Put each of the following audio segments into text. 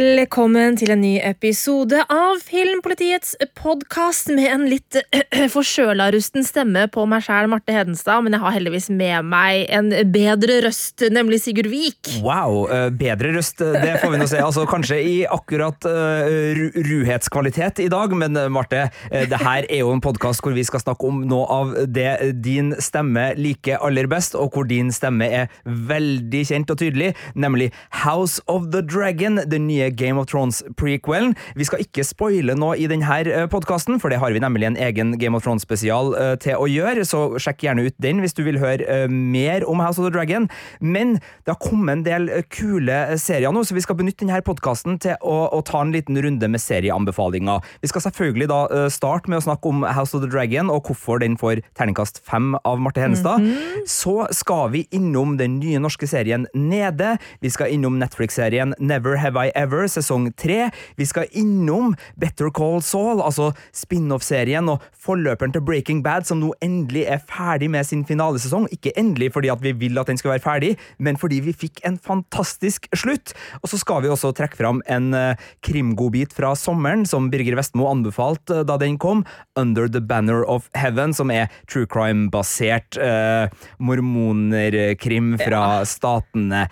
Velkommen til en ny episode av Filmpolitiets podkast med en litt forkjøla-rusten stemme på meg sjæl, Marte Hedenstad, men jeg har heldigvis med meg en bedre røst, nemlig Sigurd Vik. Wow, eh, bedre røst, eh, det får vi nå se. Altså, kanskje i akkurat uh, ruhetskvalitet i dag, men Marte, det her er jo en podkast hvor vi skal snakke om noe av det din stemme liker aller best, og hvor din stemme er veldig kjent og tydelig, nemlig House of the Dragon den nye Game of Thrones-prequelen. Vi skal ikke spoile noe i denne podkasten, for det har vi nemlig en egen Game of Thrones-spesial eh, til å gjøre, så sjekk gjerne ut den hvis du vil høre eh, mer om House of the Dragon. Men det har kommet en del eh, kule serier nå, så vi skal benytte denne podkasten til å, å, ta en liten runde med serieanbefalinger. Vi skal selvfølgelig da starte med å snakke om House of the Dragon og hvorfor den får terningkast fem av Marte Henestad. Mm -hmm. Så skal vi innom den nye norske serien Nede. Vi skal innom Netflix-serien Never Have I Ever sesong tre. Vi skal innom Better Call Saul, altså spin-off-serien og forløperen til Breaking Bad, som nå endelig er ferdig med sin finalesesong. Ikke endelig fordi at vi vil at den skal være ferdig, men fordi vi fikk en fantastisk slutt. Og så skal vi også trekke fram en uh, krimgodbit fra sommeren, som Birger Vestmo anbefalte uh, da den kom, Under the Banner of Heaven, som er true crime-basert uh, mormonerkrim fra ja. statene.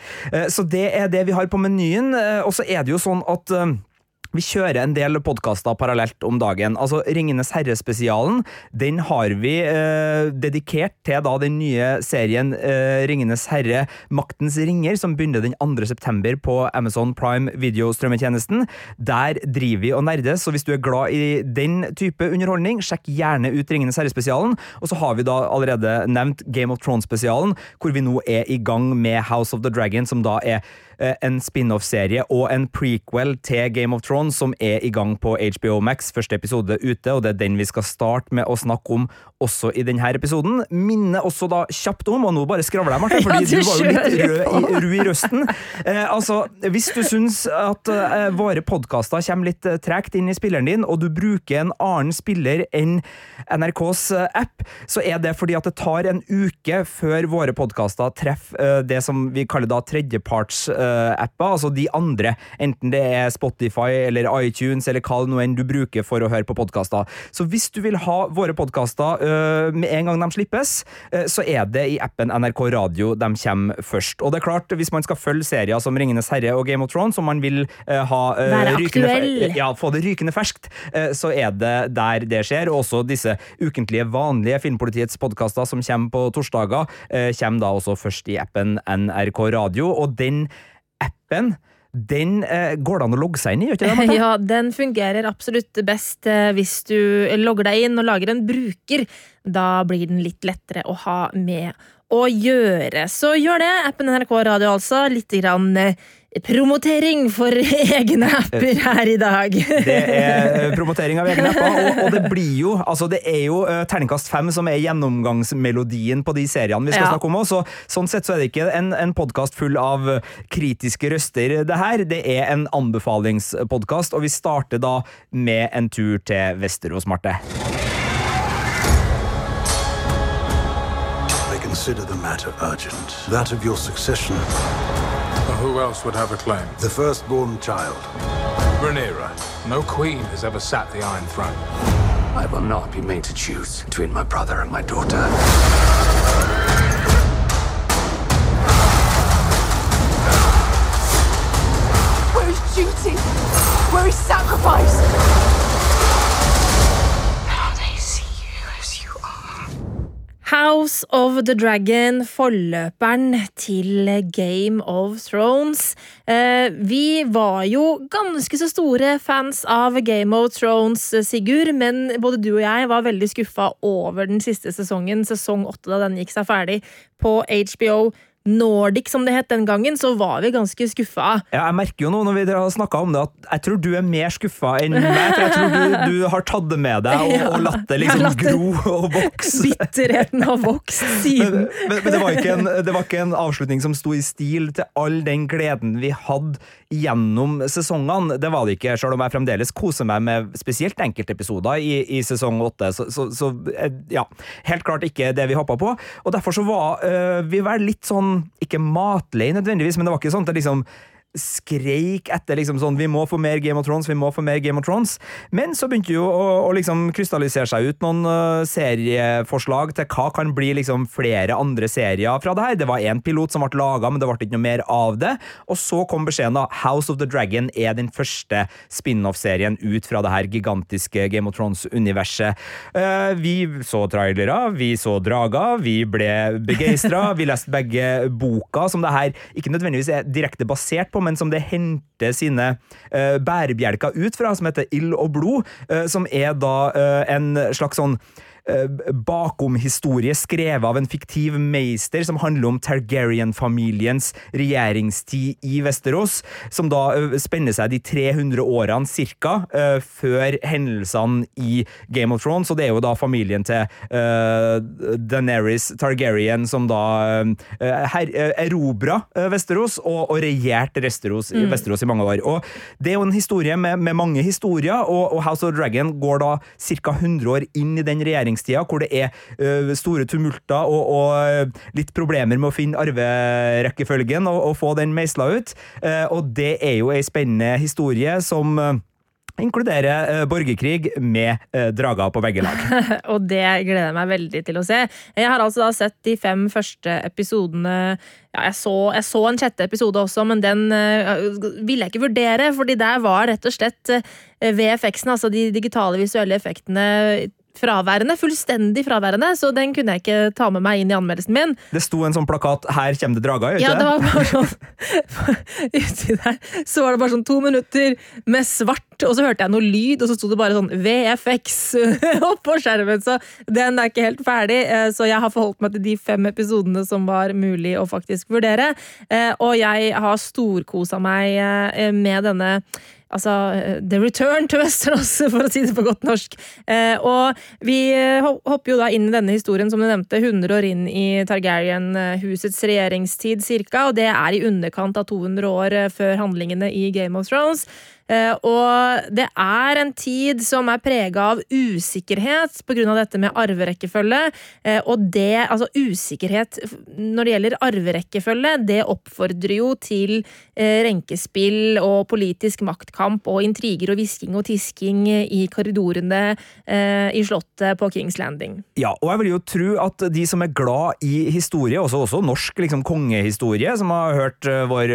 så det er det vi har på menyen. Og så er det jo sånn at vi kjører en del podkaster parallelt om dagen. Altså Ringenes herre-spesialen den har vi eh, dedikert til da den nye serien eh, Ringenes herre Maktens ringer, som begynner den 2. september på Amazon Prime videostrømmetjenesten. Der driver vi og nerdes, så hvis du er glad i den type underholdning, sjekk gjerne ut Ringenes herre-spesialen. Og så har vi da allerede nevnt Game of Thrones-spesialen, hvor vi nå er i gang med House of the Dragon, som da er Eh, en spin-off-serie og en prequel til Game of Thrones som er i gang på HBO Max. Første episode ute, og det er den vi skal starte med å snakke om også i denne episoden. Minner også da kjapt om, og nå bare skravler jeg, Marte, fordi ja, du var jo litt rød i, i røsten. Eh, altså, hvis du syns at eh, våre podkaster kommer litt eh, tregt inn i spilleren din, og du bruker en annen spiller enn NRKs eh, app, så er det fordi at det tar en uke før våre podkaster treffer eh, det som vi kaller da tredjeparts apper, altså de andre, enten det er Spotify eller iTunes eller hva det nå enn du bruker for å høre på podkaster. Så hvis du vil ha våre podkaster uh, med en gang de slippes, uh, så er det i appen NRK Radio de kommer først. Og det er klart, hvis man skal følge serier som Ringenes herre og Game of Thrones, om man vil uh, ha rykende, ja, få det rykende ferskt, så er det der det skjer. Og også disse ukentlige, vanlige Filmpolitiets podkaster som kommer på torsdager, kommer da også først i appen NRK Radio. og den appen den eh, går det an å logge seg inn i? ikke det, Ja, den fungerer absolutt best eh, hvis du logger deg inn og lager en bruker. Da blir den litt lettere å ha med å gjøre. Så gjør det. Appen NRK Radio, altså. Litt grann eh, promotering for egne apper her i dag. Det er eh, promotering av egne apper, og, og, det blir jo altså det er jo uh, terningkast fem som er gjennomgangsmelodien på de seriene vi skal ja. snakke om. Også. Sånn sett så er det ikke en, en podkast full av kritiske røster, det her. Det er en anbefalingspodkast, og vi starter da med en tur til Vesterås, Marte. consider the matter urgent. That of your succession. Who else would have a claim? The firstborn child. Rhaenyra. No queen has ever sat the Iron Throne. I will not be made to choose between my brother and my daughter. Where is duty? Where is sacrifice? House of the Dragon, forløperen til Game of Thrones. Eh, vi var jo ganske så store fans av Game of Thrones, Sigurd, men både du og jeg var veldig skuffa over den siste sesongen, sesong åtte, da den gikk seg ferdig på HBO Nordic, som det het den gangen, så var vi ganske skuffa. Ja, jeg merker jo nå når vi har snakka om det, at jeg tror du er mer skuffa enn meg. For jeg tror du, du har tatt det med deg og, Ja, og latt det liksom latt gro og vokse. Bitterheten har vokst siden. Men, men, men det, var en, det var ikke en avslutning som sto i stil til all den gleden vi hadde gjennom sesongene. Det var det ikke, selv om jeg fremdeles koser meg med spesielt enkeltepisoder i, i sesong åtte. Så, så, så eh, ja, helt klart ikke det vi hoppa på. Og derfor så var øh, vi vel litt sånn, ikke matlei nødvendigvis, men det var ikke sånn at det liksom skreik etter liksom sånn Vi må få mer Game of Thrones, vi må få mer Game of Thrones. Men så begynte jo å, å liksom krystallisere seg ut noen uh, serieforslag til hva kan bli liksom flere andre serier fra det her. Det var én pilot som ble laga, men det ble ikke noe mer av det. Og så kom beskjeden da House of the Dragon er den første spin-off-serien ut fra det her gigantiske Game of Thrones-universet. Uh, vi så trailere, vi så drager, vi ble begeistra, vi leste begge boka, som det her ikke nødvendigvis er direkte basert på, men som det henter sine uh, bærebjelker ut fra, som heter Ild og blod, uh, som er da uh, en slags sånn bakom-historie skrevet av en fiktiv meister som handler om Targaryen-familiens regjeringstid i Vesterås, som da spenner seg de 300 årene cirka før hendelsene i Game of Thrones, og det er jo da familien til uh, Daenerys Targaryen som da uh, her, uh, erobra Vesterås og, og regjerte Vesterås, Mm. Vesterås, i mange år. Og det er jo en historie med, med mange historier, og, og House of Dragon går da ca. 100 år inn i den regjeringstida hvor det er store tumulter og, og litt problemer med å finne arverekkefølgen og, og få den meisla ut. Eh, og det er jo ei spennende historie som inkluderer borgerkrig med drager på begge lag. Og det gleder jeg meg veldig til å se. Jeg har altså da sett de fem første episodene ja, jeg, så, jeg så en sjette episode også, men den uh, ville jeg ikke vurdere. fordi der var rett og slett uh, VFX-ene, altså de digitale visuelle effektene, fraværende. Fullstendig fraværende. Så den kunne jeg ikke ta med meg inn i anmeldelsen min. Det sto en sånn plakat 'Her kommer det drager', gjør Ja, ikke det var bare sånn Uti der så var det bare sånn to minutter med svart, og så hørte jeg noe lyd, og så sto det bare sånn VFX oppå skjermen. Så den er ikke helt ferdig. eh, Så jeg har forholdt meg til de fem episodene som var mulig å faktisk vurdere. Eh, Og jeg har storkosa meg eh, med denne Altså eh, The Return to Westerås, for å si det på godt norsk. Eh, og vi eh, hopper jo da inn i denne historien, som du nevnte, 100 år inn i Targaryen-husets regjeringstid cirka, og det er i underkant av 200 år eh, før handlingene i Game of Thrones. Eh, og det er en tid som er prega av usikkerhet pga. dette med arverekkefølge. Eh, og det, altså usikkerhet når det gjelder arverekkefølge, det oppfordrer jo til eh, renkespill og politisk maktkamp og intriger og hvisking og tisking i korridorene i slottet på Kings Landing. Ja, og jeg vil jo tro at de som er glad i historie, også, også norsk liksom, kongehistorie, som har hørt vår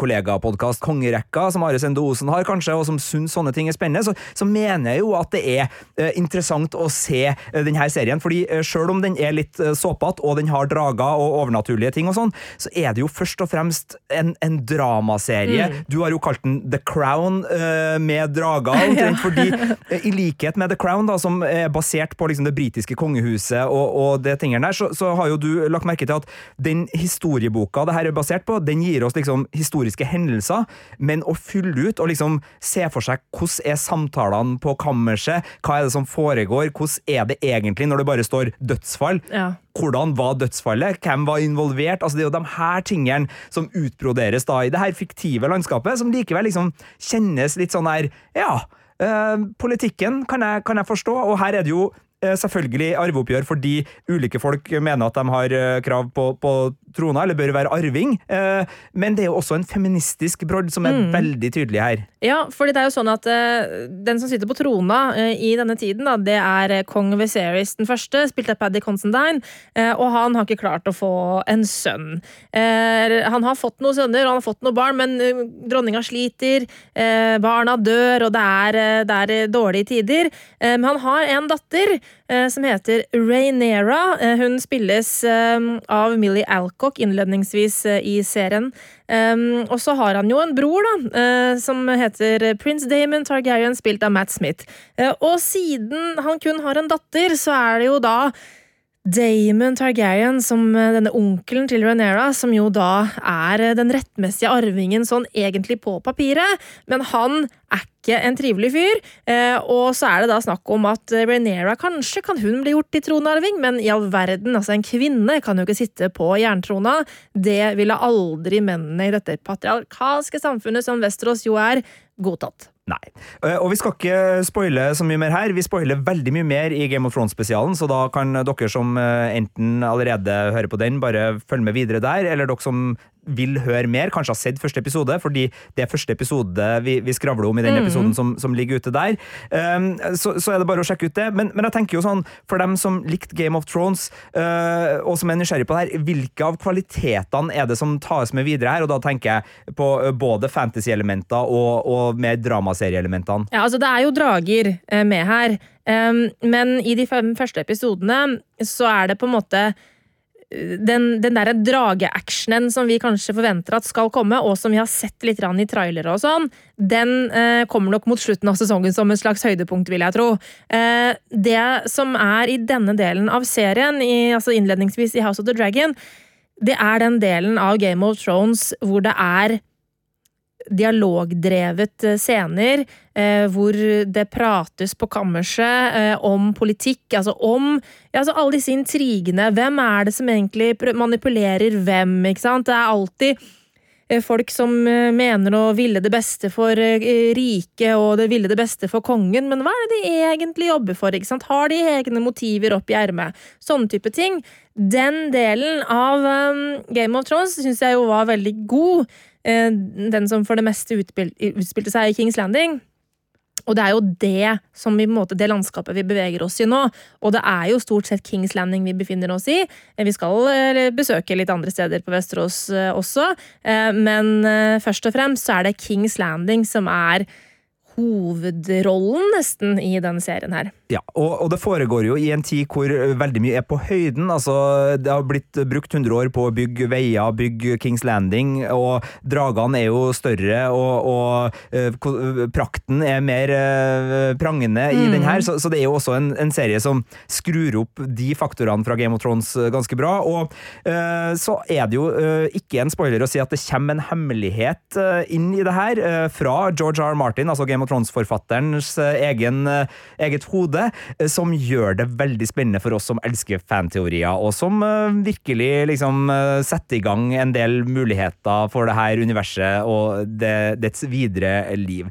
kollegapodkast Kongerekka, som Are Sende Osen har kanskje, og som syns sånne ting er spennende, så, så mener jeg jo at det er uh, interessant å se uh, denne serien. fordi uh, selv om den er litt uh, såpete, og den har drager og overnaturlige ting og sånn, så er det jo først og fremst en, en dramaserie. Du har jo kalt den The Crown med drager, omtrent fordi i likhet med The Crown, da, som er basert på liksom, det britiske kongehuset og, og det tingene der, så, så har jo du lagt merke til at den historieboka det her er basert på, den gir oss liksom historiske hendelser, men å fylle ut og liksom se for seg hvordan er samtalene på kammerset, hva er det som foregår, hvordan er det egentlig når det bare står dødsfall? Ja. Hvordan var dødsfallet? Hvem var involvert? Altså, det er jo de her tingene som utbroderes da i det her fiktive landskapet, som likevel liksom kjennes litt sånn her Ja, øh, politikken kan jeg, kan jeg forstå, og her er det jo eh, selvfølgelig arveoppgjør fordi ulike folk mener at de har eh, krav på, på trona, eller bør være arving. Eh, men det er jo også en feministisk brodd som er veldig tydelig her. Ja, fordi det er jo sånn at eh, den som sitter på trona eh, i denne tiden, da, det er kong Viserys den første, spilt av Paddy Constantine, eh, og han har ikke klart å få en sønn. Eh, han har fått noen sønner, og han har fått noen barn, men dronninga sliter, eh, barna dør, og det er, det er dårlige tider. Eh, men han har en datter eh, som heter Rainera. Hun spilles av Millie Alcock innledningsvis eh, i serien. Um, og så har han jo en bror, da, uh, som heter Prince Damon Targaryen, spilt av Matt Smith. Uh, og siden han kun har en datter, så er det jo da Damon Targaryen som eh, denne onkelen til Rhaenyra, som jo da er eh, den rettmessige arvingen sånn egentlig på papiret, men han er ikke en trivelig fyr. Eh, og så er det da snakk om at Rhaenyra kanskje kan hun bli gjort til tronarving, men i all verden, altså en kvinne kan jo ikke sitte på jerntrona. Det ville aldri mennene i dette patriarkalske samfunnet som Westerås jo er, godtatt. Nei. Eh, og vi skal ikke spoile så mye mer her. Vi spoiler veldig mye mer i Game of Thrones-spesialen, så da kan dere som eh, enten allerede hører på den, bare følge med videre der, eller dere som vil høre mer, kanskje har sett første episode, fordi det er første episode vi, vi skravler om i den mm. episoden mm. som, som, ligger ute der. Um, så, så, er det bare å sjekke ut det. Men, men, jeg tenker jo sånn, for dem som likte Game of Thrones, uh, og som er nysgjerrig på det her, hvilke av kvalitetene er det som tas med videre her? Og da tenker jeg på uh, både fantasy-elementer og, og mer dramaserieelementene. Ja, altså det er jo drager uh, med her, um, men i de fem første episodene så er det på en måte den, den derre drageactionen som vi kanskje forventer at skal komme, og som vi har sett litt i trailere og sånn, den eh, kommer nok mot slutten av sesongen som et slags høydepunkt, vil jeg tro. Eh, det som er i denne delen av serien, i, altså innledningsvis i House of the Dragon, det er den delen av Game of Thrones hvor det er dialogdrevet eh, scener eh, hvor det prates på kammerset eh, om politikk, altså om ja, altså alle disse intrigene. Hvem er det som egentlig manipulerer hvem, ikke sant? Det er alltid folk som mener å ville det beste for riket og det ville det beste for kongen, men hva er det de egentlig jobber for? ikke sant? Har de egne motiver opp i ermet? Sånne type ting. Den delen av Game of Thrones syns jeg jo var veldig god. Eh, den som for det meste utspilte seg i Kings Landing. Og det er jo det som en måte, det landskapet vi beveger oss i nå. Og det er jo stort sett Kings Landing vi befinner oss i. Eh, vi skal eh, besøke litt andre steder på Vesterås også, men først og fremst så er det Kings Landing som er hovedrollen, nesten, i denne serien her. Ja, og, og, det foregår jo i en tid hvor veldig mye er på høyden. Altså, det har blitt brukt 100 år på å bygge veier, bygge Kings Landing, og dragene er jo større, og, og uh, prakten er mer uh, prangende mm. i den her, så, så, det er jo også en, en, serie som skrur opp de faktorene fra Game of Thrones ganske bra. Og uh, så er det jo ikke en spoiler å si at det kommer en hemmelighet inn i det her, fra George R. Martin, altså Game of Thrones-forfatterens eget hode Eh, som gjør det veldig spennende for oss som elsker fanteorier, og som eh, virkelig liksom eh, setter i gang en del muligheter for det her universet og det, dets videre liv.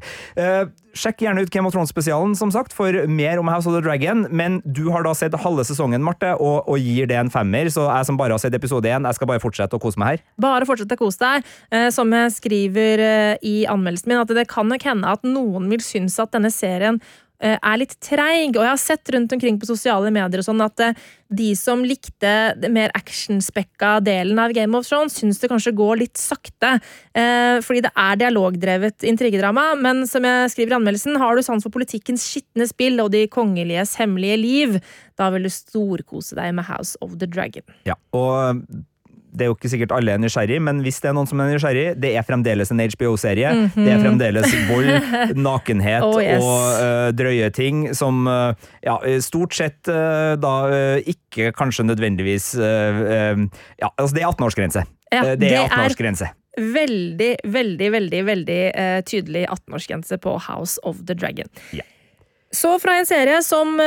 Sjekk gjerne ut Game of Thrones-spesialen som sagt, for mer om House of the Dragon, men du har da sett halve sesongen, Marte, og, og gir det en femmer, så jeg som bare har sett episode én, jeg skal bare fortsette å kose meg her. Bare fortsette å kose deg. Som jeg skriver i anmeldelsen min, at det kan nok hende at noen vil synes at denne serien Eh, er litt treig. Og jeg har sett rundt omkring på sosiale medier og sånn at eh, de som likte den mer actionspekka delen av Game of Thrones, syns det kanskje går litt sakte. Eh, fordi det er dialogdrevet intrigedrama, men som jeg skriver i anmeldelsen, har du sans for politikkens skitne spill og de kongeliges hemmelige liv, da vil du storkose deg med House of the Dragon. Ja, og det er jo ikke sikkert alle er nysgjerrig, men hvis det er noen som er nysgjerrig, det er fremdeles en HBO-serie. Mm -hmm. Det er fremdeles vold, nakenhet oh, yes. og uh, drøye ting som uh, ja, stort sett uh, da ikke kanskje nødvendigvis Ja, altså det er 18-årsgrense. Ja, det er 18-årsgrense. Veldig, veldig, veldig veldig tydelig 18-årsgrense på House of the Dragon. Ja. Så fra en serie som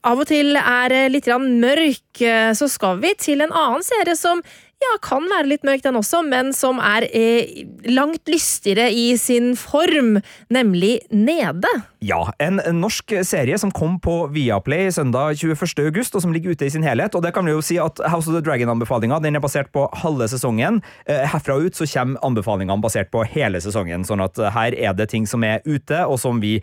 av og til er litt mørk, så skal vi til en annen serie som ja, kan være litt mørk den også, men som er eh, langt lystigere i sin form, nemlig Nede. Ja, en norsk serie som kom på Viaplay søndag 21. august, og som ligger ute i sin helhet. Og det kan vi jo si at House of the Dragon-anbefalinga den er basert på halve sesongen. Eh, herfra ut så kommer anbefalingene basert på hele sesongen, sånn at her er det ting som er ute, og som vi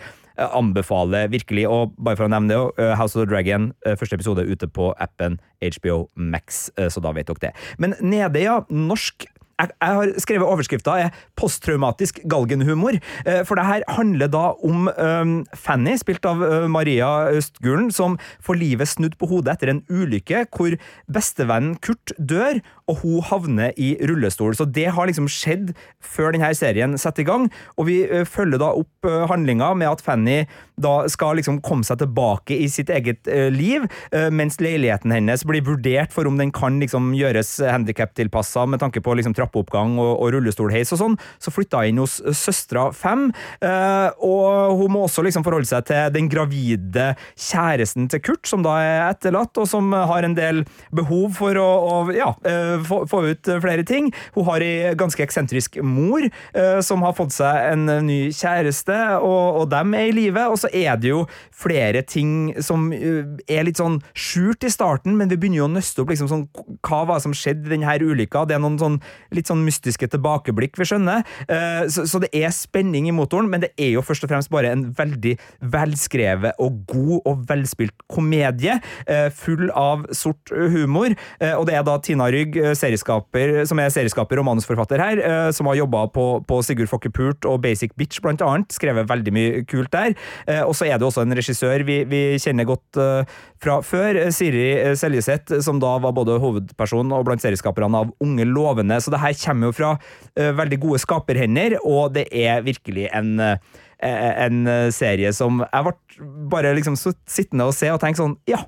anbefaler virkelig. Og bare for å nevne det, eh, House of the Dragon, eh, første episode ute på appen HBO Max, så da vet dere det. Men nede, ja. Norsk jeg, har skrevet overskrifta er 'posttraumatisk galgenhumor'. Eh, for det her handler da om um, Fanny, spilt av Maria Østgulen, som får livet snudd på hodet etter en ulykke hvor bestevennen Kurt dør, og hun havner i rullestol. Så det har liksom skjedd før denne serien setter i gang, og vi uh, følger da opp uh, handlinga med at Fanny da skal liksom komme seg tilbake i sitt eget uh, liv, mens leiligheten hennes blir vurdert for om den kan liksom gjøres handikaptilpassa med tanke på liksom trappeoppgang og, og rullestolheis og sånn. Så flytta hun inn hos søstera Fem, og hun må også liksom forholde seg til den gravide kjæresten til Kurt, som da er etterlatt, og som har en del behov for å, å ja, få, få, ut flere ting. Hun har ei ganske eksentrisk mor som har fått seg en ny kjæreste, og, og dem er i live. Og så er det jo flere ting som er litt sånn skjult i starten, men vi begynner jo å nøste opp liksom sånn, hva var det som skjedde i denne ulykka. Det er noen sånn, litt sånn mystiske tilbakeblikk vi skjønner. Så, så det er spenning i motoren, men det er jo først og fremst bare en veldig velskrevet og god og velspilt komedie, full av sort humor. Og det er da Tina Rygg, serieskaper, som er serieskaper og manusforfatter her, som har jobba på, på Sigurd Fokke Pult og Basic Bitch, blant annet. Skrevet veldig mye kult der. Eh, og så er det også en regissør vi, vi kjenner godt eh, fra før, eh, Siri Seljeseth, som da var både hovedperson og blant serieskaperne av Unge lovende. Så det her kommer jo fra veldig gode skaperhender, og det er virkelig en en serie som jeg ble bare liksom sittende og se og tenke sånn Ja,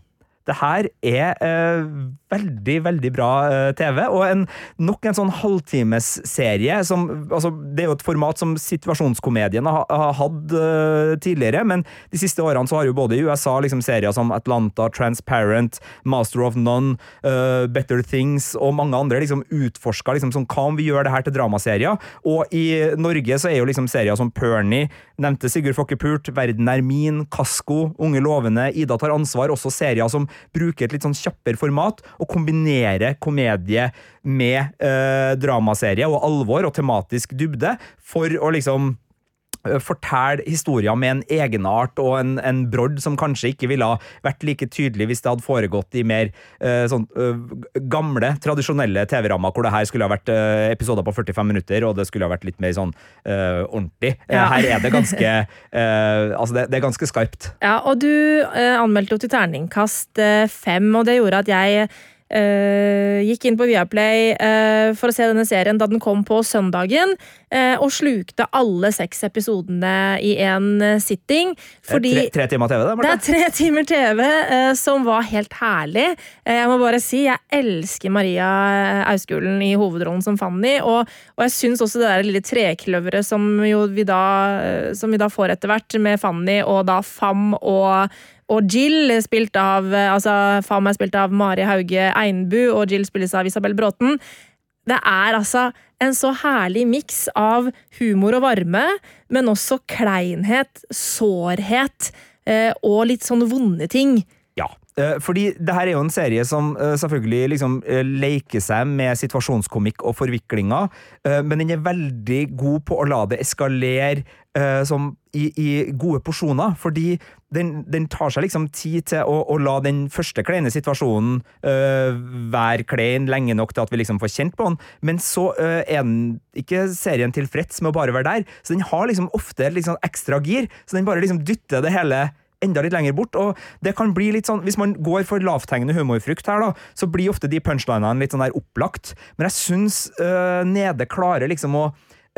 det her er eh, veldig, veldig bra eh, TV, og en, nok en sånn halvtimesserie som altså, Det er jo et format som situasjonskomedien har, har hatt eh, tidligere, men de siste årene så har jo både i USA liksom serier som Atlanta, Transparent, Master of None, uh, Better Things og mange andre liksom utforska liksom, sånn, hva om vi gjør det her til dramaserier, og i Norge så er jo liksom serier som Pernie, nevnte Sigurd Fokke Pult, Verden er min, Kasko, Unge lovende, Ida tar ansvar, også serier som bruker et litt sånn kjappere format og kombinerer komedie med eh, dramaserie og alvor og tematisk dybde for å liksom fortelle historier med en egenart og en, en brodd som kanskje ikke ville vært like tydelig hvis det hadde foregått i mer uh, sånn, uh, gamle, tradisjonelle TV-rammer, hvor det her skulle ha vært uh, episoder på 45 minutter, og det skulle ha vært litt mer sånn ordentlig. Ja. her er det ganske Altså, det, det, er ganske skarpt. Ja, og du anmeldte jo til terningkast fem, og det gjorde at jeg gikk inn på Viaplay uh, for å se denne serien da den kom på søndagen, uh, og slukte alle seks episodene i én sitting. Fordi tre, tre, timer TV, da? Martha. Det er tre timer TV som var helt herlig. jeg må bare si, jeg elsker Maria Auskulen i hovedrollen som Fanny, og, og jeg syns også det der lille trekløveret som, som vi da får etter hvert, med Fanny og da Fam og og Jill, spilt av altså Fam er spilt av Mari Hauge Einbu, og Jill spilles av Isabel Bråten. Det er altså en så herlig miks av humor og varme, men også kleinhet, sårhet eh, og litt sånn vonde ting. Ja, eh, fordi det her er jo en serie som eh, selvfølgelig liksom eh, leker seg med situasjonskomikk og forviklinger, men den er veldig god på å la det eskalere som i, i gode porsjoner, fordi den, den, tar seg liksom tid til å, å la den første kleine situasjonen øh, være klein lenge nok til at vi liksom får kjent på den, men så øh, er den ikke serien tilfreds med å bare være der, så den har liksom ofte liksom ekstra gir, så den bare liksom dytter det hele enda litt lenger bort, og det kan bli litt sånn Hvis man går for lavthengende humorfrukt her, da, så blir ofte de punchlinene litt sånn der opplagt, men jeg syns øh, Nede klarer liksom å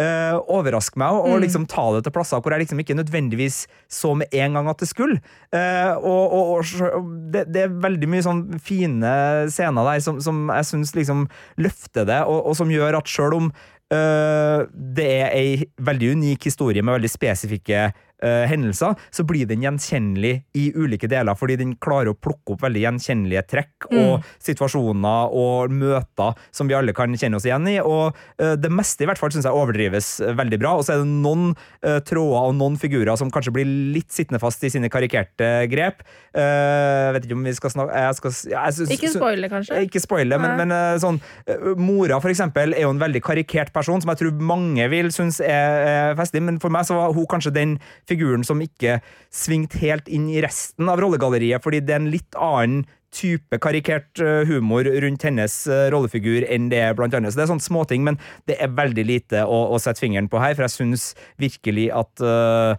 uh, overraske meg og, og, mm. liksom ta det til plasser hvor jeg liksom ikke nødvendigvis så med en gang at det skulle. Uh, og, og, og det, det, er veldig mye sånn fine scener der som, som jeg syns liksom løfter det, og, som gjør at sjøl om uh, det er ei veldig unik historie med veldig spesifikke uh, hendelser, så blir den gjenkjennelig i ulike deler, fordi den klarer å plukke opp veldig gjenkjennelige trekk mm. og situasjoner og møter som vi alle kan kjenne oss igjen i. Og uh, det meste i hvert fall syns jeg overdrives veldig bra. Og så er det noen uh, tråder og noen figurer som kanskje blir litt sittende fast i sine karikerte grep. jeg vet ikke om vi skal snakke skal, jeg synes, Ikke spoile, kanskje? Ikke spoile, men, men sånn Mora, for eksempel, er jo en veldig karikert person, som jeg tror mange vil synes er, er festlig, men for meg så var hun kanskje den figuren som ikke svingte helt inn i resten av rollegalleriet, fordi det er en litt annen type karikert eh, humor rundt hennes eh, rollefigur enn det er blant annet. Så det er sånne småting, men det er veldig lite å, å sette fingeren på her, for jeg syns virkelig at uh,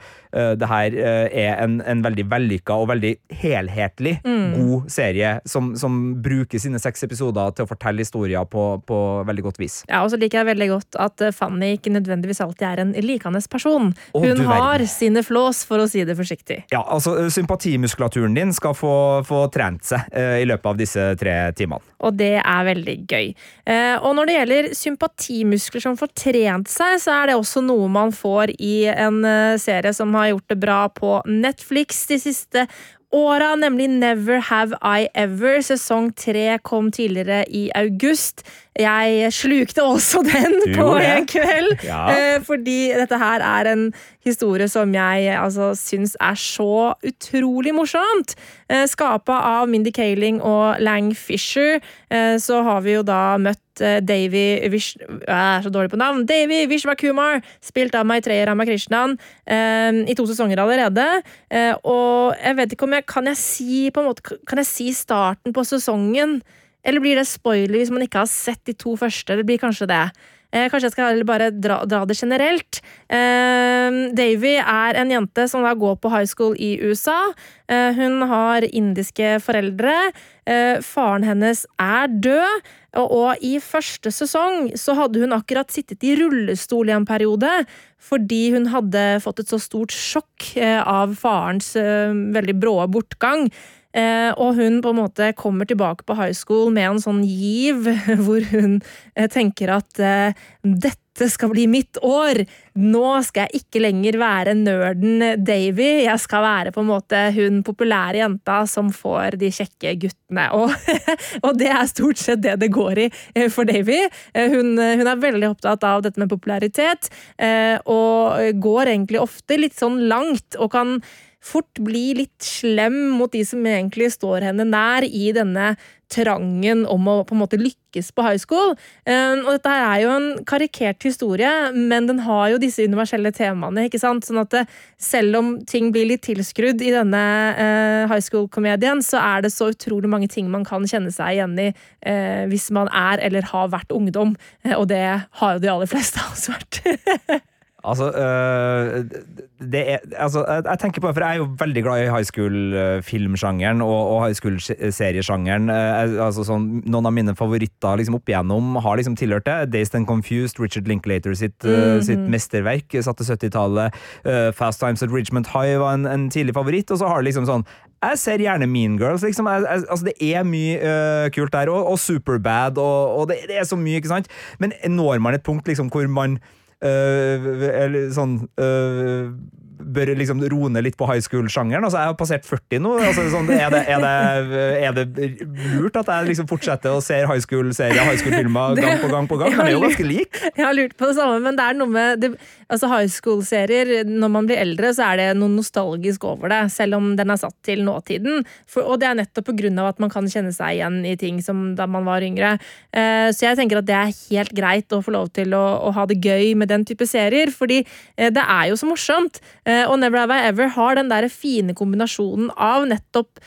det her uh, er en, en veldig vellykka og veldig helhetlig mm. god serie som, som, bruker sine seks episoder til å fortelle historier på, på veldig godt vis. Ja, og så liker jeg veldig godt at Fanny ikke nødvendigvis alltid er en likende person. Hun har sine flås, for å si det forsiktig. Ja, altså sympatimuskulaturen din skal få, få trent seg uh, i løpet av disse tre timene. Og det er veldig gøy. og når det gjelder sympatimuskler som får trent seg, så er det også noe man får i en serie som har gjort det bra på Netflix de siste åra, nemlig Never Have I Ever. Sesong tre kom tidligere i august. Jeg slukte også den du på en kveld, ja. Eh, fordi dette her er en historie som jeg altså, syns er så utrolig morsomt. Eh, Skapa av Mindy Kaling og Lang Fisher, eh, så har vi jo da møtt Davy Vish... Jeg er så dårlig på navn. Davy Vishwakumar, spilt av Maitreya Ramakrishnan, i to sesonger allerede. Og jeg vet ikke om jeg kan jeg si måte, Kan jeg si starten på sesongen? Eller blir det spoiler hvis man ikke har sett de to første? Det blir kanskje det. Eh, kanskje jeg skal bare dra, dra det generelt. Eh, Davy er en jente som da går på high school i USA. Eh, hun har indiske foreldre. Eh, faren hennes er død. Og, og i første sesong så hadde hun akkurat sittet i rullestol i en periode fordi hun hadde fått et så stort sjokk eh, av farens eh, veldig brå bortgang. Eh, og hun på en måte kommer tilbake på high school med en sånn giv, hvor hun eh, tenker at eh, dette skal bli mitt år. Nå skal jeg ikke lenger være nerden Davy. Jeg skal være på en måte hun populære jenta som får de kjekke guttene. Og, og det er stort sett det det går i for Davy. Hun, hun, er veldig opptatt av dette med popularitet, og går egentlig ofte litt sånn langt og kan fort bli litt slem mot de som egentlig står henne nær i denne trangen om å på en måte lykkes på high school. Ehm, og dette her er jo en karikert historie, men den har jo disse universelle temaene. ikke sant? Sånn at selv om ting blir litt tilskrudd i denne uh, high school-komedien, så er det så utrolig mange ting man kan kjenne seg igjen i uh, hvis man er eller har vært ungdom. Og det har jo de aller fleste av oss vært. Altså, øh, er, altså jeg, tenker på det, for jeg er jo veldig glad i high school-filmsjangeren og, og, high school-seriesjangeren. Eh, altså sånn, noen av mine favoritter liksom, opp igjennom har liksom tilhørt det. Dazed and Confused, Richard Linklater sitt, mm -hmm. sitt mesterverk satt til 70-tallet. Uh, Fast Times at Richmond High var en, en, tidlig favoritt. Og så har det liksom sånn Jeg ser gjerne Mean Girls. Liksom. Jeg, jeg, altså, det er mye uh, kult der. Og, og Superbad, og, og det, det, er så mye, ikke sant? Men når man et punkt liksom, hvor man eller sånn uh, bør liksom roe ned litt på high school-sjangeren. Altså, jeg har passert 40 nå. Altså, sånn, er, det, er, det, er, det, lurt at jeg liksom fortsetter å se high school-serier high school-filmer gang på gang på gang? Den er jo ganske lik. Jeg har lurt på det samme, men det er noe med altså High school-serier, når man blir eldre, så er det noe nostalgisk over det, selv om den er satt til nåtiden. For, og det er nettopp av at man kan kjenne seg igjen i ting som da man var yngre. Uh, så jeg tenker at det er helt greit å få lov til å, å ha det gøy med den type serier, fordi uh, det er jo så morsomt. Uh, og Never Have I Ever har den der fine kombinasjonen av nettopp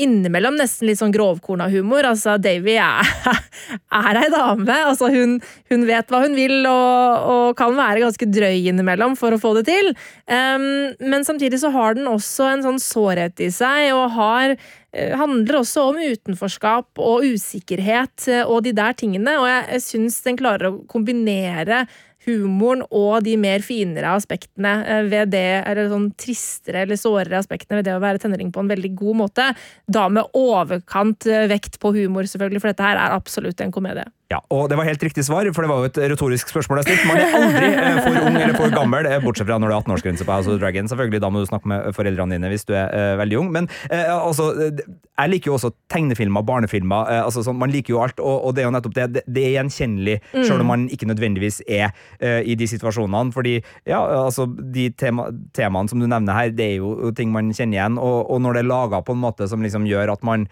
innimellom nesten litt sånn grovkorna humor. Altså, Davy er, er ei dame. Altså, hun, hun, vet hva hun vil og, og, kan være ganske drøy innimellom for å få det til. Um, men samtidig så har den også en sånn sårhet i seg, og har uh, handler også om utenforskap og usikkerhet eh, og de der tingene. Og jeg, jeg syns den klarer å kombinere humoren og de mer finere aspektene eh, ved det, eller sånn tristere eller sårere aspektene ved det å være tenåring på en veldig god måte. Da med overkant eh, vekt på humor, selvfølgelig, for dette her er absolutt en komedie. Ja, og det var helt riktig svar, for det var jo et retorisk spørsmål jeg stilte. Man er aldri eh, for ung eller for gammel, eh, bortsett fra når det er 18-årsgrense på House of Dragon. Selvfølgelig, Da må du snakke med foreldrene dine hvis du er uh, veldig ung. Men uh, altså, jeg liker jo også tegnefilmer, barnefilmer. Uh, altså, sånn, man liker jo alt, og, og, det er jo nettopp det. Det, det er gjenkjennelig, mm. selv om man ikke nødvendigvis er i de situasjonene. Fordi ja, altså, de tema, temaene som du nevner her, det er jo ting man kjenner igjen. Og, og når det er laga på en måte som liksom gjør at man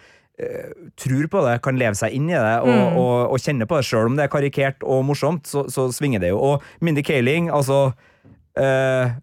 tror på det, kan leve seg inn i det og, mm. og, og kjenne på det. Sjøl om det er karikert og morsomt, så, så, svinger det jo. Og Mindy Kaling, altså øh,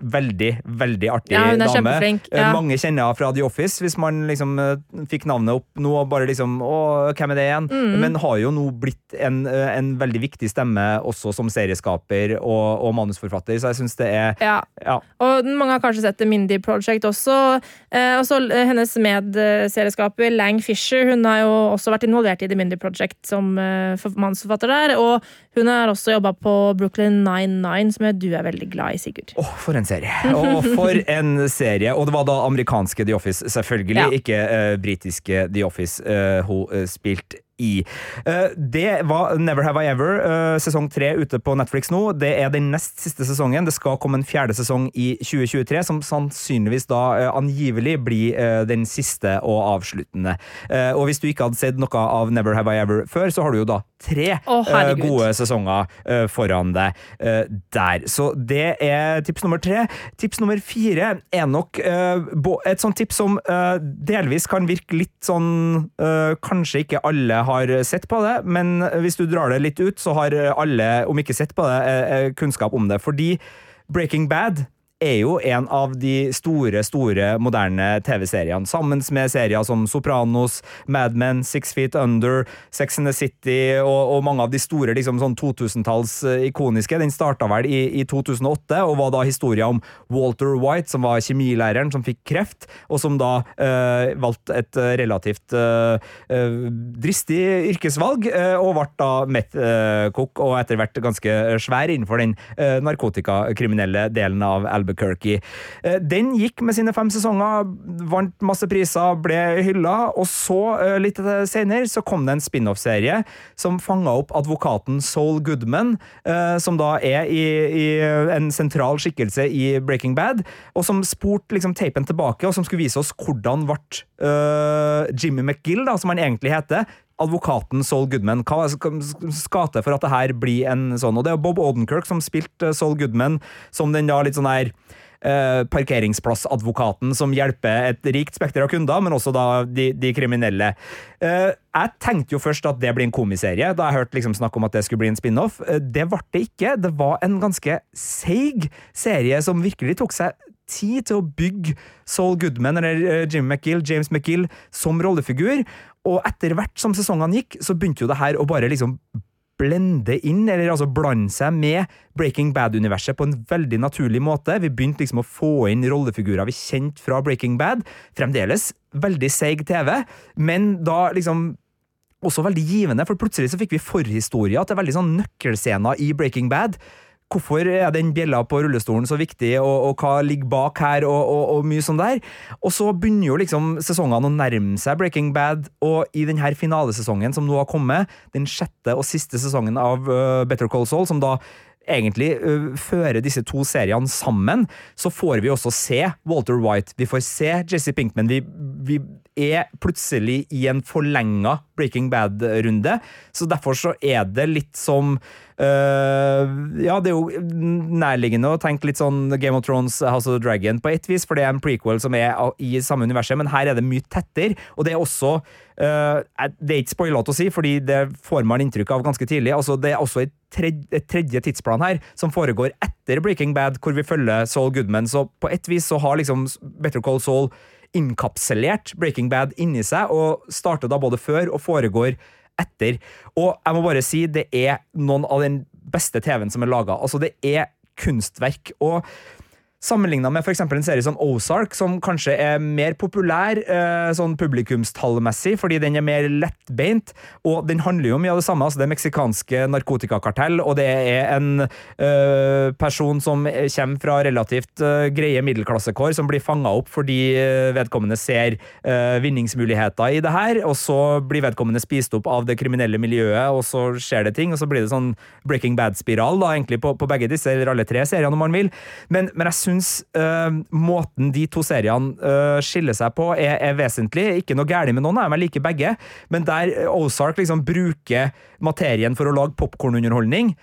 veldig, veldig artig Ja, hun er dame. Eh, ja. Mange kjenner henne fra The Office, hvis man liksom eh, fikk navnet opp nå og bare liksom Å, hvem er det igjen? Mm. Men har jo nå blitt en, eh, en veldig viktig stemme også som serieskaper og, og manusforfatter, så jeg syns det er Ja. ja. Og mange har kanskje sett The Mindy Project også. Eh, også hennes medserieskaper Lang Fisher hun har jo også vært involvert i The Mindy Project som eh, manusforfatter der. Og hun har også jobba på Brooklyn 99, som jeg- du er veldig glad i, Sigurd. Åh, for en serie! Og for en serie. Og det var da amerikanske The Office, selvfølgelig. Ja. Ikke uh, britiske The Office uh, hun uh, spilte i. Eh, det var Never Have I Ever, eh, sesong tre ute på Netflix nå. Det er den nest siste sesongen. Det skal komme en fjerde sesong i 2023, som sannsynligvis da eh, angivelig blir den siste og avsluttende. Og hvis du ikke hadde sett noe av Never Have I Ever før, så har du jo da tre eh, gode sesonger foran deg der. Så det er tips nummer tre. Tips nummer fire er nok et sånt tips som delvis kan virke litt sånn Kanskje ikke alle har sett på det, men hvis du drar det litt ut, så har alle, om ikke sett på det, eh, eh, kunnskap om det. Fordi Breaking Bad er jo en av de store, store moderne TV-seriene, sammen med serier som Sopranos, Mad Men, Six Feet Under, Sex and the City og, og mange av de store liksom, sånn 2000-talls eh, ikoniske. Den starta vel i, i 2008 og var da historia om Walter White, som var kjemilæreren som fikk kreft, og som da øh, valgte et eh, relativt eh, dristig yrkesvalg, øh, og ble da meth-kokk og etter hvert ganske svær innenfor den narkotikakriminelle delen av Albuquerque. Eh, Den gikk med sine fem sesonger, vant masse priser, ble hylla, og så, eh, litt senere, så kom det en spin-off-serie som fanga opp advokaten Saul Goodman, eh, som da er i, i en sentral skikkelse i Breaking Bad, og som spurte liksom teipen tilbake, og som skulle vise oss hvordan ble Jimmy McGill, da, som han egentlig heter, advokaten Saul Goodman. Hva skal til for at det her blir en sånn? Og det er Bob Odenkirk som spilte Saul Goodman som den da litt sånn her eh, parkeringsplassadvokaten som hjelper et rikt spekter av kunder, men også da de, de kriminelle. Eh, jeg tenkte jo først at det blir en komiserie, da jeg hørte liksom snakk om at det skulle bli en spin-off. Eh, det ble det ikke. Det var en ganske seig serie som virkelig tok seg tid til å bygge Saul Goodman, eller eh, Jim McGill, James McGill, som rollefigur. Og etter hvert som sesongene gikk, så begynte jo det her å bare liksom blende inn, eller altså blande seg med Breaking Bad-universet på en veldig naturlig måte. Vi begynte liksom å få inn rollefigurer vi kjente fra Breaking Bad. Fremdeles veldig seig TV, men da liksom også veldig givende, for plutselig så fikk vi forhistoria til veldig sånn nøkkelscener i Breaking Bad. Hvorfor er den bjella på rullestolen så viktig, og, og hva ligger bak her, og, og, og mye sånn der. Og så begynner jo liksom sesongene å nærme seg Breaking Bad, og i denne finalesesongen som nå har kommet, den sjette og siste sesongen av uh, Better Call Saul, som da egentlig uh, fører disse to seriene sammen, så får vi også se Walter White, vi får se Jesse Pinkman, vi, vi er plutselig i en forlenga Breaking Bad-runde, så derfor så er det litt som øh, ja, det er jo nærliggende å tenke litt sånn Game of Thrones, House of the Dragon på et vis, for det er en prequel som er i samme universet, men her er det mye tettere, og det er også øh, Det er ikke spoilete å si, fordi det får man inntrykk av ganske tidlig. altså Det er også et tredje, et tredje tidsplan her, som foregår etter Breaking Bad, hvor vi følger Saul Goodman, så på et vis så har liksom Better Call Saul innkapselert Breaking Bad inni seg, og starter da både før og foregår etter. Og jeg må bare si, det er noen av den beste TV-en som er laga. Altså, det er kunstverk. og Sammenligna med eksempel en serie som Ozark, som kanskje er mer populær eh, sånn publikumstallmessig, fordi den er mer lettbeint, og den handler jo mye av det samme. altså Det meksikanske narkotikakartell, og det er en øh, person som kommer fra relativt øh, greie middelklassekår, som blir fanga opp fordi vedkommende ser øh, vinningsmuligheter i det her, og så blir vedkommende spist opp av det kriminelle miljøet, og så skjer det ting, og så blir det sånn Breaking Bad-spiral, da, egentlig, på, på begge disse, eller alle tre seriene, om man vil. Men, men jeg syns uh, måten de to seriene uh, skiller seg på, er, er vesentlig. Ikke noe galt med noen av dem, jeg liker begge, men der Ozark liksom bruker materien for å lage popkornunderholdning,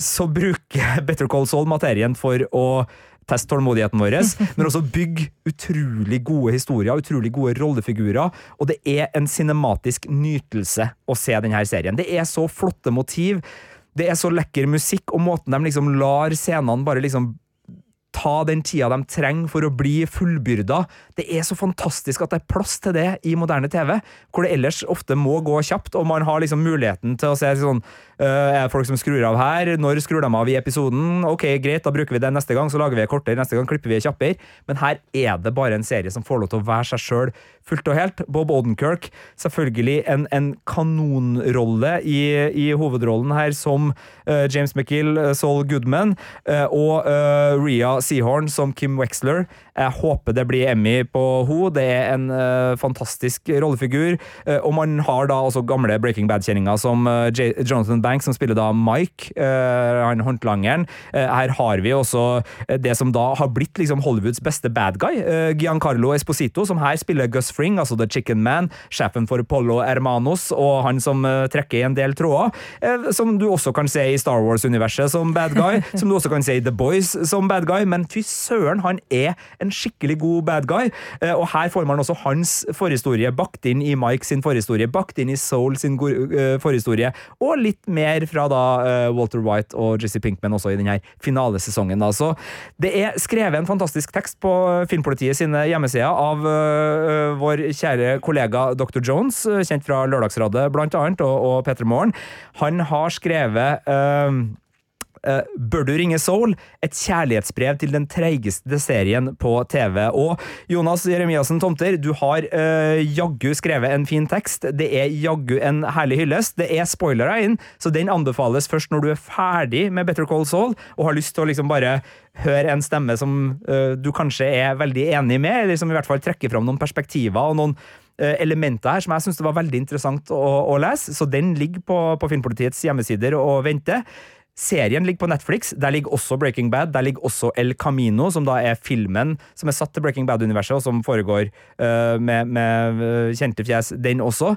så bruker Better Call Saul materien for å teste tålmodigheten vår, men også bygge utrolig gode historier, utrolig gode rollefigurer, og det er en cinematisk nytelse å se denne serien. Det er så flotte motiv, det er så lekker musikk, og måten de liksom lar scenene bare liksom ta den tida de trenger for å bli fullbyrda. Det er så fantastisk at det er plass til det i moderne TV, hvor det ellers ofte må gå kjapt, og man har liksom muligheten til å se sånn øh, Er det folk som skrur av her? Når skrur de av i episoden? Ok, greit, da bruker vi det neste gang, så lager vi kortere, neste gang klipper vi det kjappere. Men her er det bare en serie som får lov til å være seg sjøl fullt og helt. Bob Odenkirk, selvfølgelig en, en kanonrolle i, i, hovedrollen her som uh, James McGill, uh, Saul Goodman, uh, og Ria Seahorn som Kim Wexler. Jeg håper det blir Emmy på henne. Det er en fantastisk rollefigur. og man har da også gamle Breaking Bad-kjenninger som Jonathan Banks, som spiller da Mike, han håndlangeren. her har vi også det som da har blitt liksom Hollywoods beste bad guy, Giancarlo Esposito, som her spiller Gus Fring, altså The Chicken Man, sjefen for Polo Hermanos, og han som trekker i en del tråder, som du også kan se i Star Wars-universet som bad guy, som du også kan se i The Boys som bad guy, men fy søren, han er en skikkelig god bad guy. Eh, og her får man også hans forhistorie bakt inn i Mike sin forhistorie, bakt inn i Soul sin eh, forhistorie, og litt mer fra da eh, Walter White og Jesse Pinkman også i denne finalesesongen. Så det er skrevet en fantastisk tekst på Filmpolitiet sine hjemmesider av vår kjære kollega Dr. Jones, kjent fra Lørdagsrådet blant annet, og, og Petter Morgen. Han har skrevet uh, Uh, Bør du ringe Soul? Et kjærlighetsbrev til den treigeste serien på TV. Og Jonas Jeremiassen Tomter, du har uh, jaggu skrevet en fin tekst. Det er jaggu en herlig hyllest. Det er spoilere inn, så den anbefales først når du er ferdig med Better Call Soul og har lyst til å liksom bare høre en stemme som uh, du kanskje er veldig enig med, eller som i hvert fall trekker fram noen perspektiver og noen elementer her som jeg syns var veldig interessant å, å, lese. Så den ligger på, på Filmpolitiets hjemmesider og venter. Serien ligger på Netflix. Der ligger også Breaking Bad. Der ligger også El Camino, som da er filmen som er satt til Breaking Bad-universet, og som foregår uh, med, med uh, kjente fjes, den også.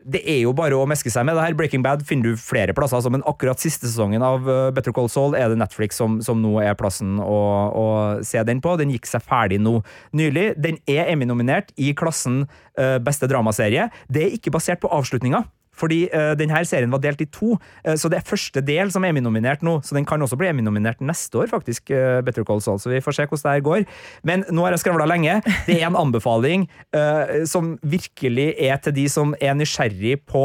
Det er jo bare å meske seg med det her. Breaking Bad finner du flere plasser, men akkurat siste sesongen av uh, Better Call Saul er det Netflix som, som nå er plassen å, å, se den på. Den gikk seg ferdig nå nylig. Den er Emmy-nominert i klassen beste dramaserie. Det er ikke basert på avslutninga. Fordi uh, denne serien var delt i to, uh, så det er første del som er Emmy-nominert nå. Så den kan også bli Emmy-nominert neste år, faktisk. Uh, Better Call Saul, så vi får se hvordan det her går. Men nå har jeg skravla lenge. Det er en anbefaling som virkelig er til de som er nysgjerrig på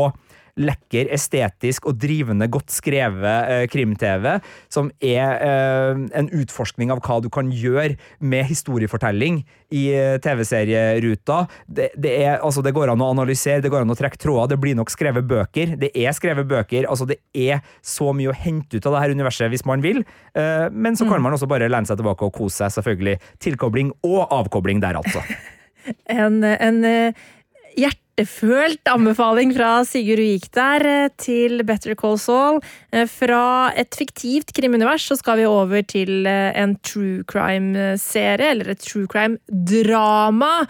lekker, estetisk og drivende godt skrevet eh, krim-TV, som er eh, en utforskning av hva du kan gjøre med historiefortelling i eh, TV-serieruta. Det, det, altså, det går an å analysere, det går an å trekke tråder, det blir nok skrevet bøker. Det er skrevet bøker, altså det er så mye å hente ut av det her universet hvis man vil, eh, men så kan mm. man også bare lene seg tilbake og kose seg, selvfølgelig. Tilkobling og avkobling der, altså. en, en eh, hjerte hjertefølt anbefaling fra Sigurd Vik der eh, til Better Call Saul. Eh, fra et fiktivt krimunivers så skal vi over til eh, en true crime-serie, eller et true crime-drama,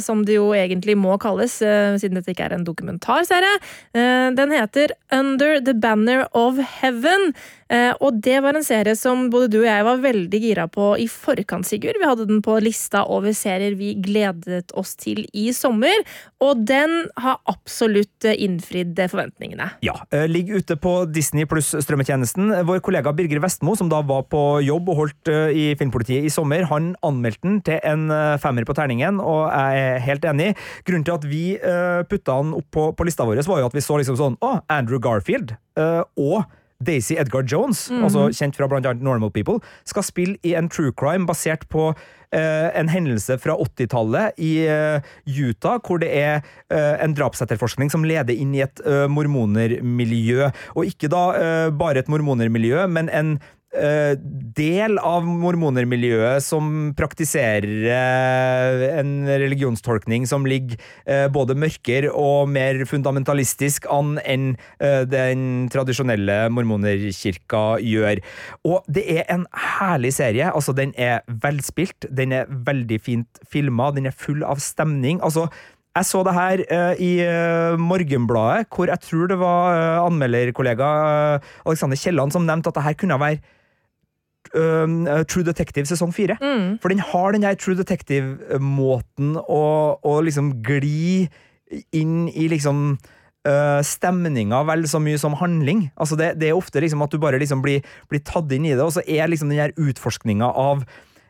som det jo egentlig må kalles, siden dette ikke er en dokumentarserie. Den heter Under the Banner of Heaven. Og det var en serie som både du og jeg var veldig gira på i forkant, Sigurd. Vi hadde den på lista over serier vi gledet oss til i sommer. Og den har absolutt eh, innfridd eh, forventningene. Ja. Eh, ligger ute på Disney pluss strømmetjenesten. Vår kollega Birger Vestmo, som da var på jobb og holdt i Filmpolitiet i sommer, han anmeldte den til en femmer på terningen, og jeg er helt enig. Grunnen til at vi putta den opp på, på lista vår, var jo at vi så liksom sånn Å, Andrew Garfield. og Daisy Edgar Jones, mm -hmm. altså kjent fra annet Normal People, skal spille i en true crime basert på en hendelse fra 80-tallet i uh, Utah, hvor det er uh, en drapsetterforskning som leder inn i et mormonermiljø. Og ikke da bare et mormonermiljø, men en Eh, del av mormonermiljøet som praktiserer eh, en religionstolkning som ligger eh, både mørkere og mer fundamentalistisk an enn den tradisjonelle mormonerkirka gjør. Og det er en herlig serie. Altså, den er velspilt, den er veldig fint filma, den er full av stemning. altså jeg så det her uh, i Morgenbladet, hvor jeg tror det var uh, anmelderkollega Alexander Kielland som nevnte at det her kunne være um, True Detective sesong fire. Mm. For den har den der True Detective-måten å, å, liksom gli inn i liksom uh, stemninga vel så mye som handling. Altså det, det er ofte liksom at du bare liksom blir, blir, tatt inn i det, og så er liksom den der utforskninga av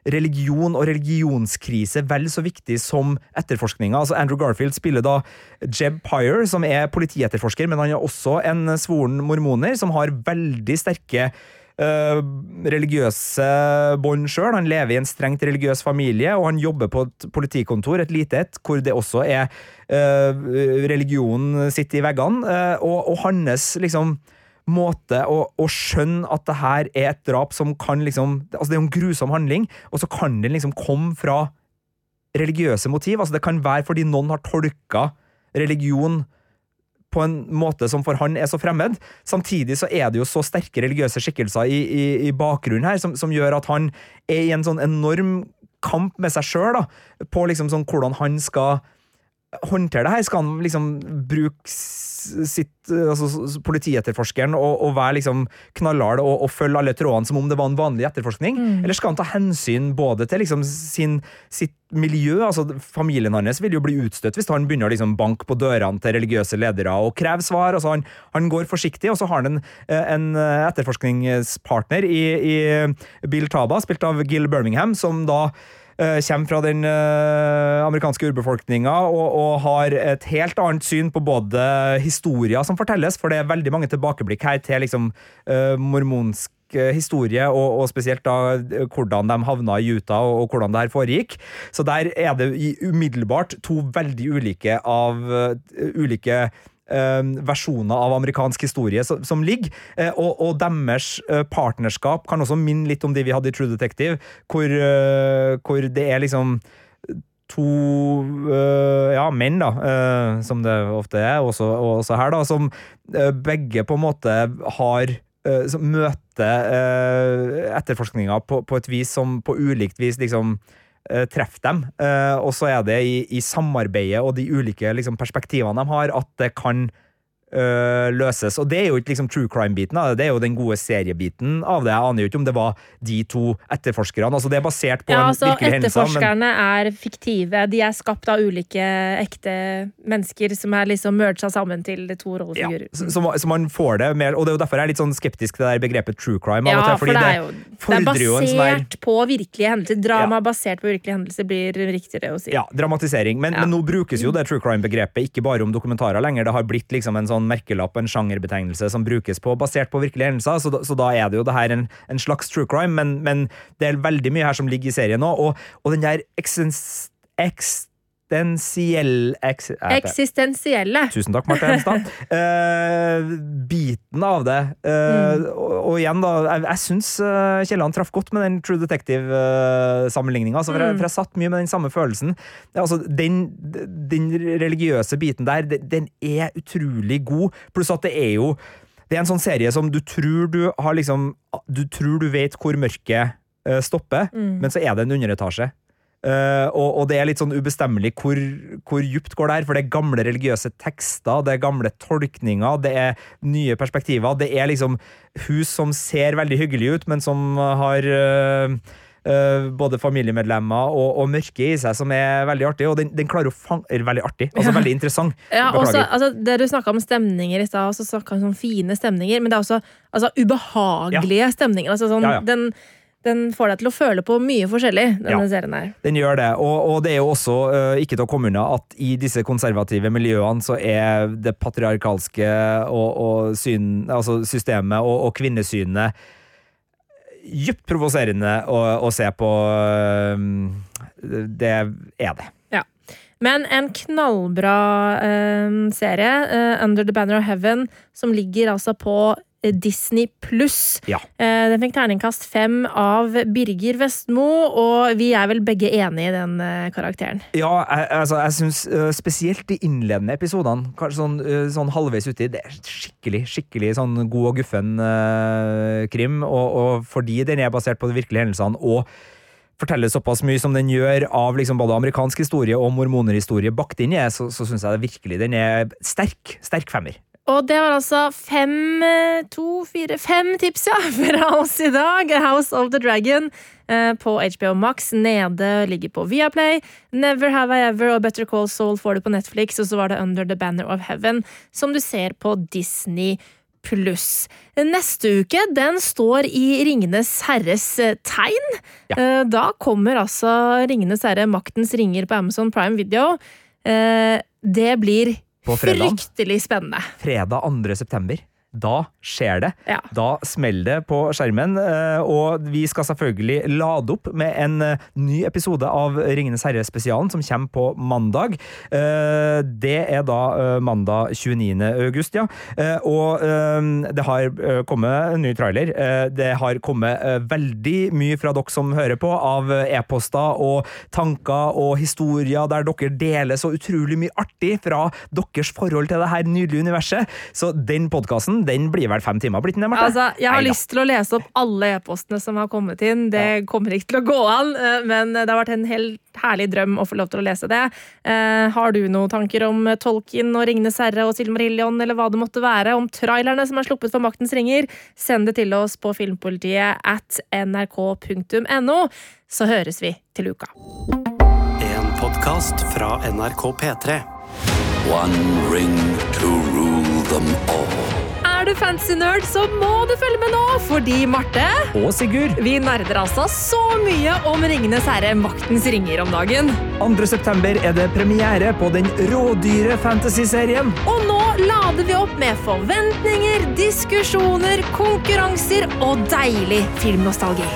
religion og religionskrise vel så viktig som etterforskninga. Altså Andrew Garfield spiller da Jeb Pyre, som er politietterforsker, men han er også en svoren mormoner som har veldig sterke Uh, religiøse bånd sjøl. Han lever i en strengt religiøs familie, og han jobber på et politikontor, et lite et, hvor det også er uh, religionen sitter i veggene. Uh, og, og, hans liksom måte å, å, skjønne at det her er et drap som kan liksom Altså, det er en grusom handling, og så kan den liksom komme fra religiøse motiv. Altså, det kan være fordi noen har tolka religion på en måte som for han er så fremmed. Samtidig så er det jo så sterke religiøse skikkelser i, i, i bakgrunnen her, som, som, gjør at han er i en sånn enorm kamp med seg sjøl, på liksom sånn hvordan han skal håndtere det her? Skal han liksom bruke sitt altså politietterforskeren og, og være liksom knallhard og, og, følge alle trådene som om det var en vanlig etterforskning? Mm. Eller skal han ta hensyn både til liksom sin, sitt miljø, altså familien hans vil jo bli utstøtt hvis han begynner å liksom banke på dørene til religiøse ledere og kreve svar. altså Han, han går forsiktig, og så har han en, en etterforskningspartner i, i Bill Taba, spilt av Gil Birmingham, som da Eh, kommer fra den eh, amerikanske urbefolkninga og, og, har et helt annet syn på både historier som fortelles, for det er veldig mange tilbakeblikk her til liksom eh, mormonsk historie, og, og, spesielt da hvordan de havna i Utah, og, og, hvordan det her foregikk. Så der er det umiddelbart to veldig ulike av uh, ulike Eh, versjoner av amerikansk historie som, som ligger. Eh, og, og, deres eh, partnerskap kan også minne litt om de vi hadde i True Detective, hvor, hvor det er liksom to øh, ja, menn, da, øh, som det ofte er, også, også her, da, som øh, begge på en måte har som møter etterforskninga på, på, et vis som på ulikt vis liksom uh, dem. Uh, og så er det i, i, samarbeidet og de ulike liksom, perspektivene de har, at det kan uh, løses. Og det er jo ikke liksom true crime-biten det, er jo den gode seriebiten av det. Jeg aner jo ikke om det var de to etterforskerne. altså Det er basert på ja, en altså, virkelig hendelse. Etterforskerne men... er fiktive. De er skapt av ulike ekte mennesker som er liksom merga sammen til to rollefigurer. Ja, så, så, man får det mer, og det er jo derfor jeg er litt sånn skeptisk til det der begrepet true crime. Ja, for det er jo det er basert på virkelige hendelser. Drama ja. basert på virkelige hendelser blir riktigere å si. Ja, dramatisering. Men, men nå brukes jo det true crime-begrepet ikke bare om dokumentarer lenger. Det har blitt liksom en sånn sånn merkelapp, og en sjangerbetegnelse som brukes på, basert på virkelige hendelser. Så, så, da er det jo det her en, en slags true crime, men, men, det er veldig mye her som ligger i serien nå. Og, og den der eksens, eks, eks, Eksistensielle. Tusen takk, Marte Henstad. uh, biten av det. Uh, mm. og, og, igjen, da, jeg, jeg syns uh, Kielland traff godt med den True Detective-sammenligninga. Altså, for, mm. for, jeg satt mye med den samme følelsen. Altså, den, den religiøse biten der, den, den er utrolig god. Pluss at det er jo det er en sånn serie som du tror du har liksom Du tror du vet hvor mørket stopper, mm. men så er det en underetasje. Uh, og, og, det er litt sånn ubestemmelig hvor, hvor djupt går det her, for det er gamle religiøse tekster, det er gamle tolkninger, det er nye perspektiver. Det er liksom hus som ser veldig hyggelig ut, men som har uh, uh, både familiemedlemmer og, og, mørke i seg, som er veldig artig. Og den, den klarer å fange veldig artig, altså veldig interessant. Ja, også, altså, det Du snakka om stemninger i stad, så snakka om sånn fine stemninger, men det er også altså, ubehagelige ja. stemninger. Altså, sånn, ja, den den får deg til å føle på mye forskjellig, denne ja, serien her. Den gjør det, og, og det er jo også uh, ikke til å komme unna at i disse konservative miljøene så er det patriarkalske og, og syn, altså systemet og, og kvinnesynet dypt provoserende å, å, se på. Uh, det er det. Ja. Men en knallbra uh, serie, Under the Banner of Heaven, som ligger altså på Disney pluss. Ja. Eh, den fikk terningkast fem av Birger Vestmo, og vi er vel begge enige i den eh, karakteren? Ja, jeg, altså, jeg syns spesielt de innledende episodene, kanskje sånn, sånn halvveis uti, det er skikkelig skikkelig sånn god og guffen uh, krim, og, og, fordi den er basert på de virkelige hendelsene. og forteller såpass mye som den gjør av liksom både amerikansk historie og mormonerhistorie bakt inn i, så, så syns jeg det virkelig den er sterk. Sterk femmer. Og det var altså fem, eh, to, fire, fem tips ja, fra oss i dag. House of the Dragon eh, på HBO Max. Nede ligger på Viaplay. Never Have I Ever og Better Call Soul får du på Netflix. Og så var det Under the Banner of Heaven, som du ser på Disney pluss. Neste uke den står i Ringenes herres eh, tegn. Ja. Da kommer altså Ringenes herre Maktens ringer på Amazon Prime Video. Det blir På fredag. fryktelig spennende. Fredag 2. september. Da skjer det. Ja. Da smeller det på skjermen, eh, og vi skal selvfølgelig lade opp med en eh, ny episode av Ringenes herre-spesialen som kommer på mandag. Eh, Det er da mandag 29. august, ja. Og det har kommet en ny trailer. Det har kommet veldig mye fra dere som hører på, av e-poster og tanker og historier der dere deler så utrolig mye artig fra deres forhold til det her nydelige universet. Så den podkasten den blir vel fem timer, blitt den det, Marte? Altså, jeg har Neida. lyst til å lese opp alle e-postene som har kommet inn. Det kommer ikke til å gå an, eh, men det har vært en helt herlig drøm å få lov til å lese det. Eh, har du noen tanker om eh, Tolkien og Ringenes herre og Silmarillion, eller hva det måtte være, om trailerne som er sluppet for Maktens ringer, send det til oss på filmpolitiet at nrk.no, så høres vi til uka. En podkast fra NRK P3. One ring to rule them all. Er du fancy nerd, så må du følge med nå, fordi Marte Og Sigurd! Vi nerder altså så mye om Ringenes herre Maktens ringer om dagen. 2. september er det premiere på den rådyre fantasy-serien. Og nå lader vi opp med forventninger, diskusjoner, konkurranser og deilig filmnostalgi.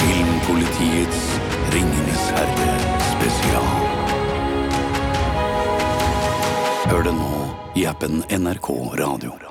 Filmpolitiets Ringenes herre spesial. Hør det nå i appen NRK Radio.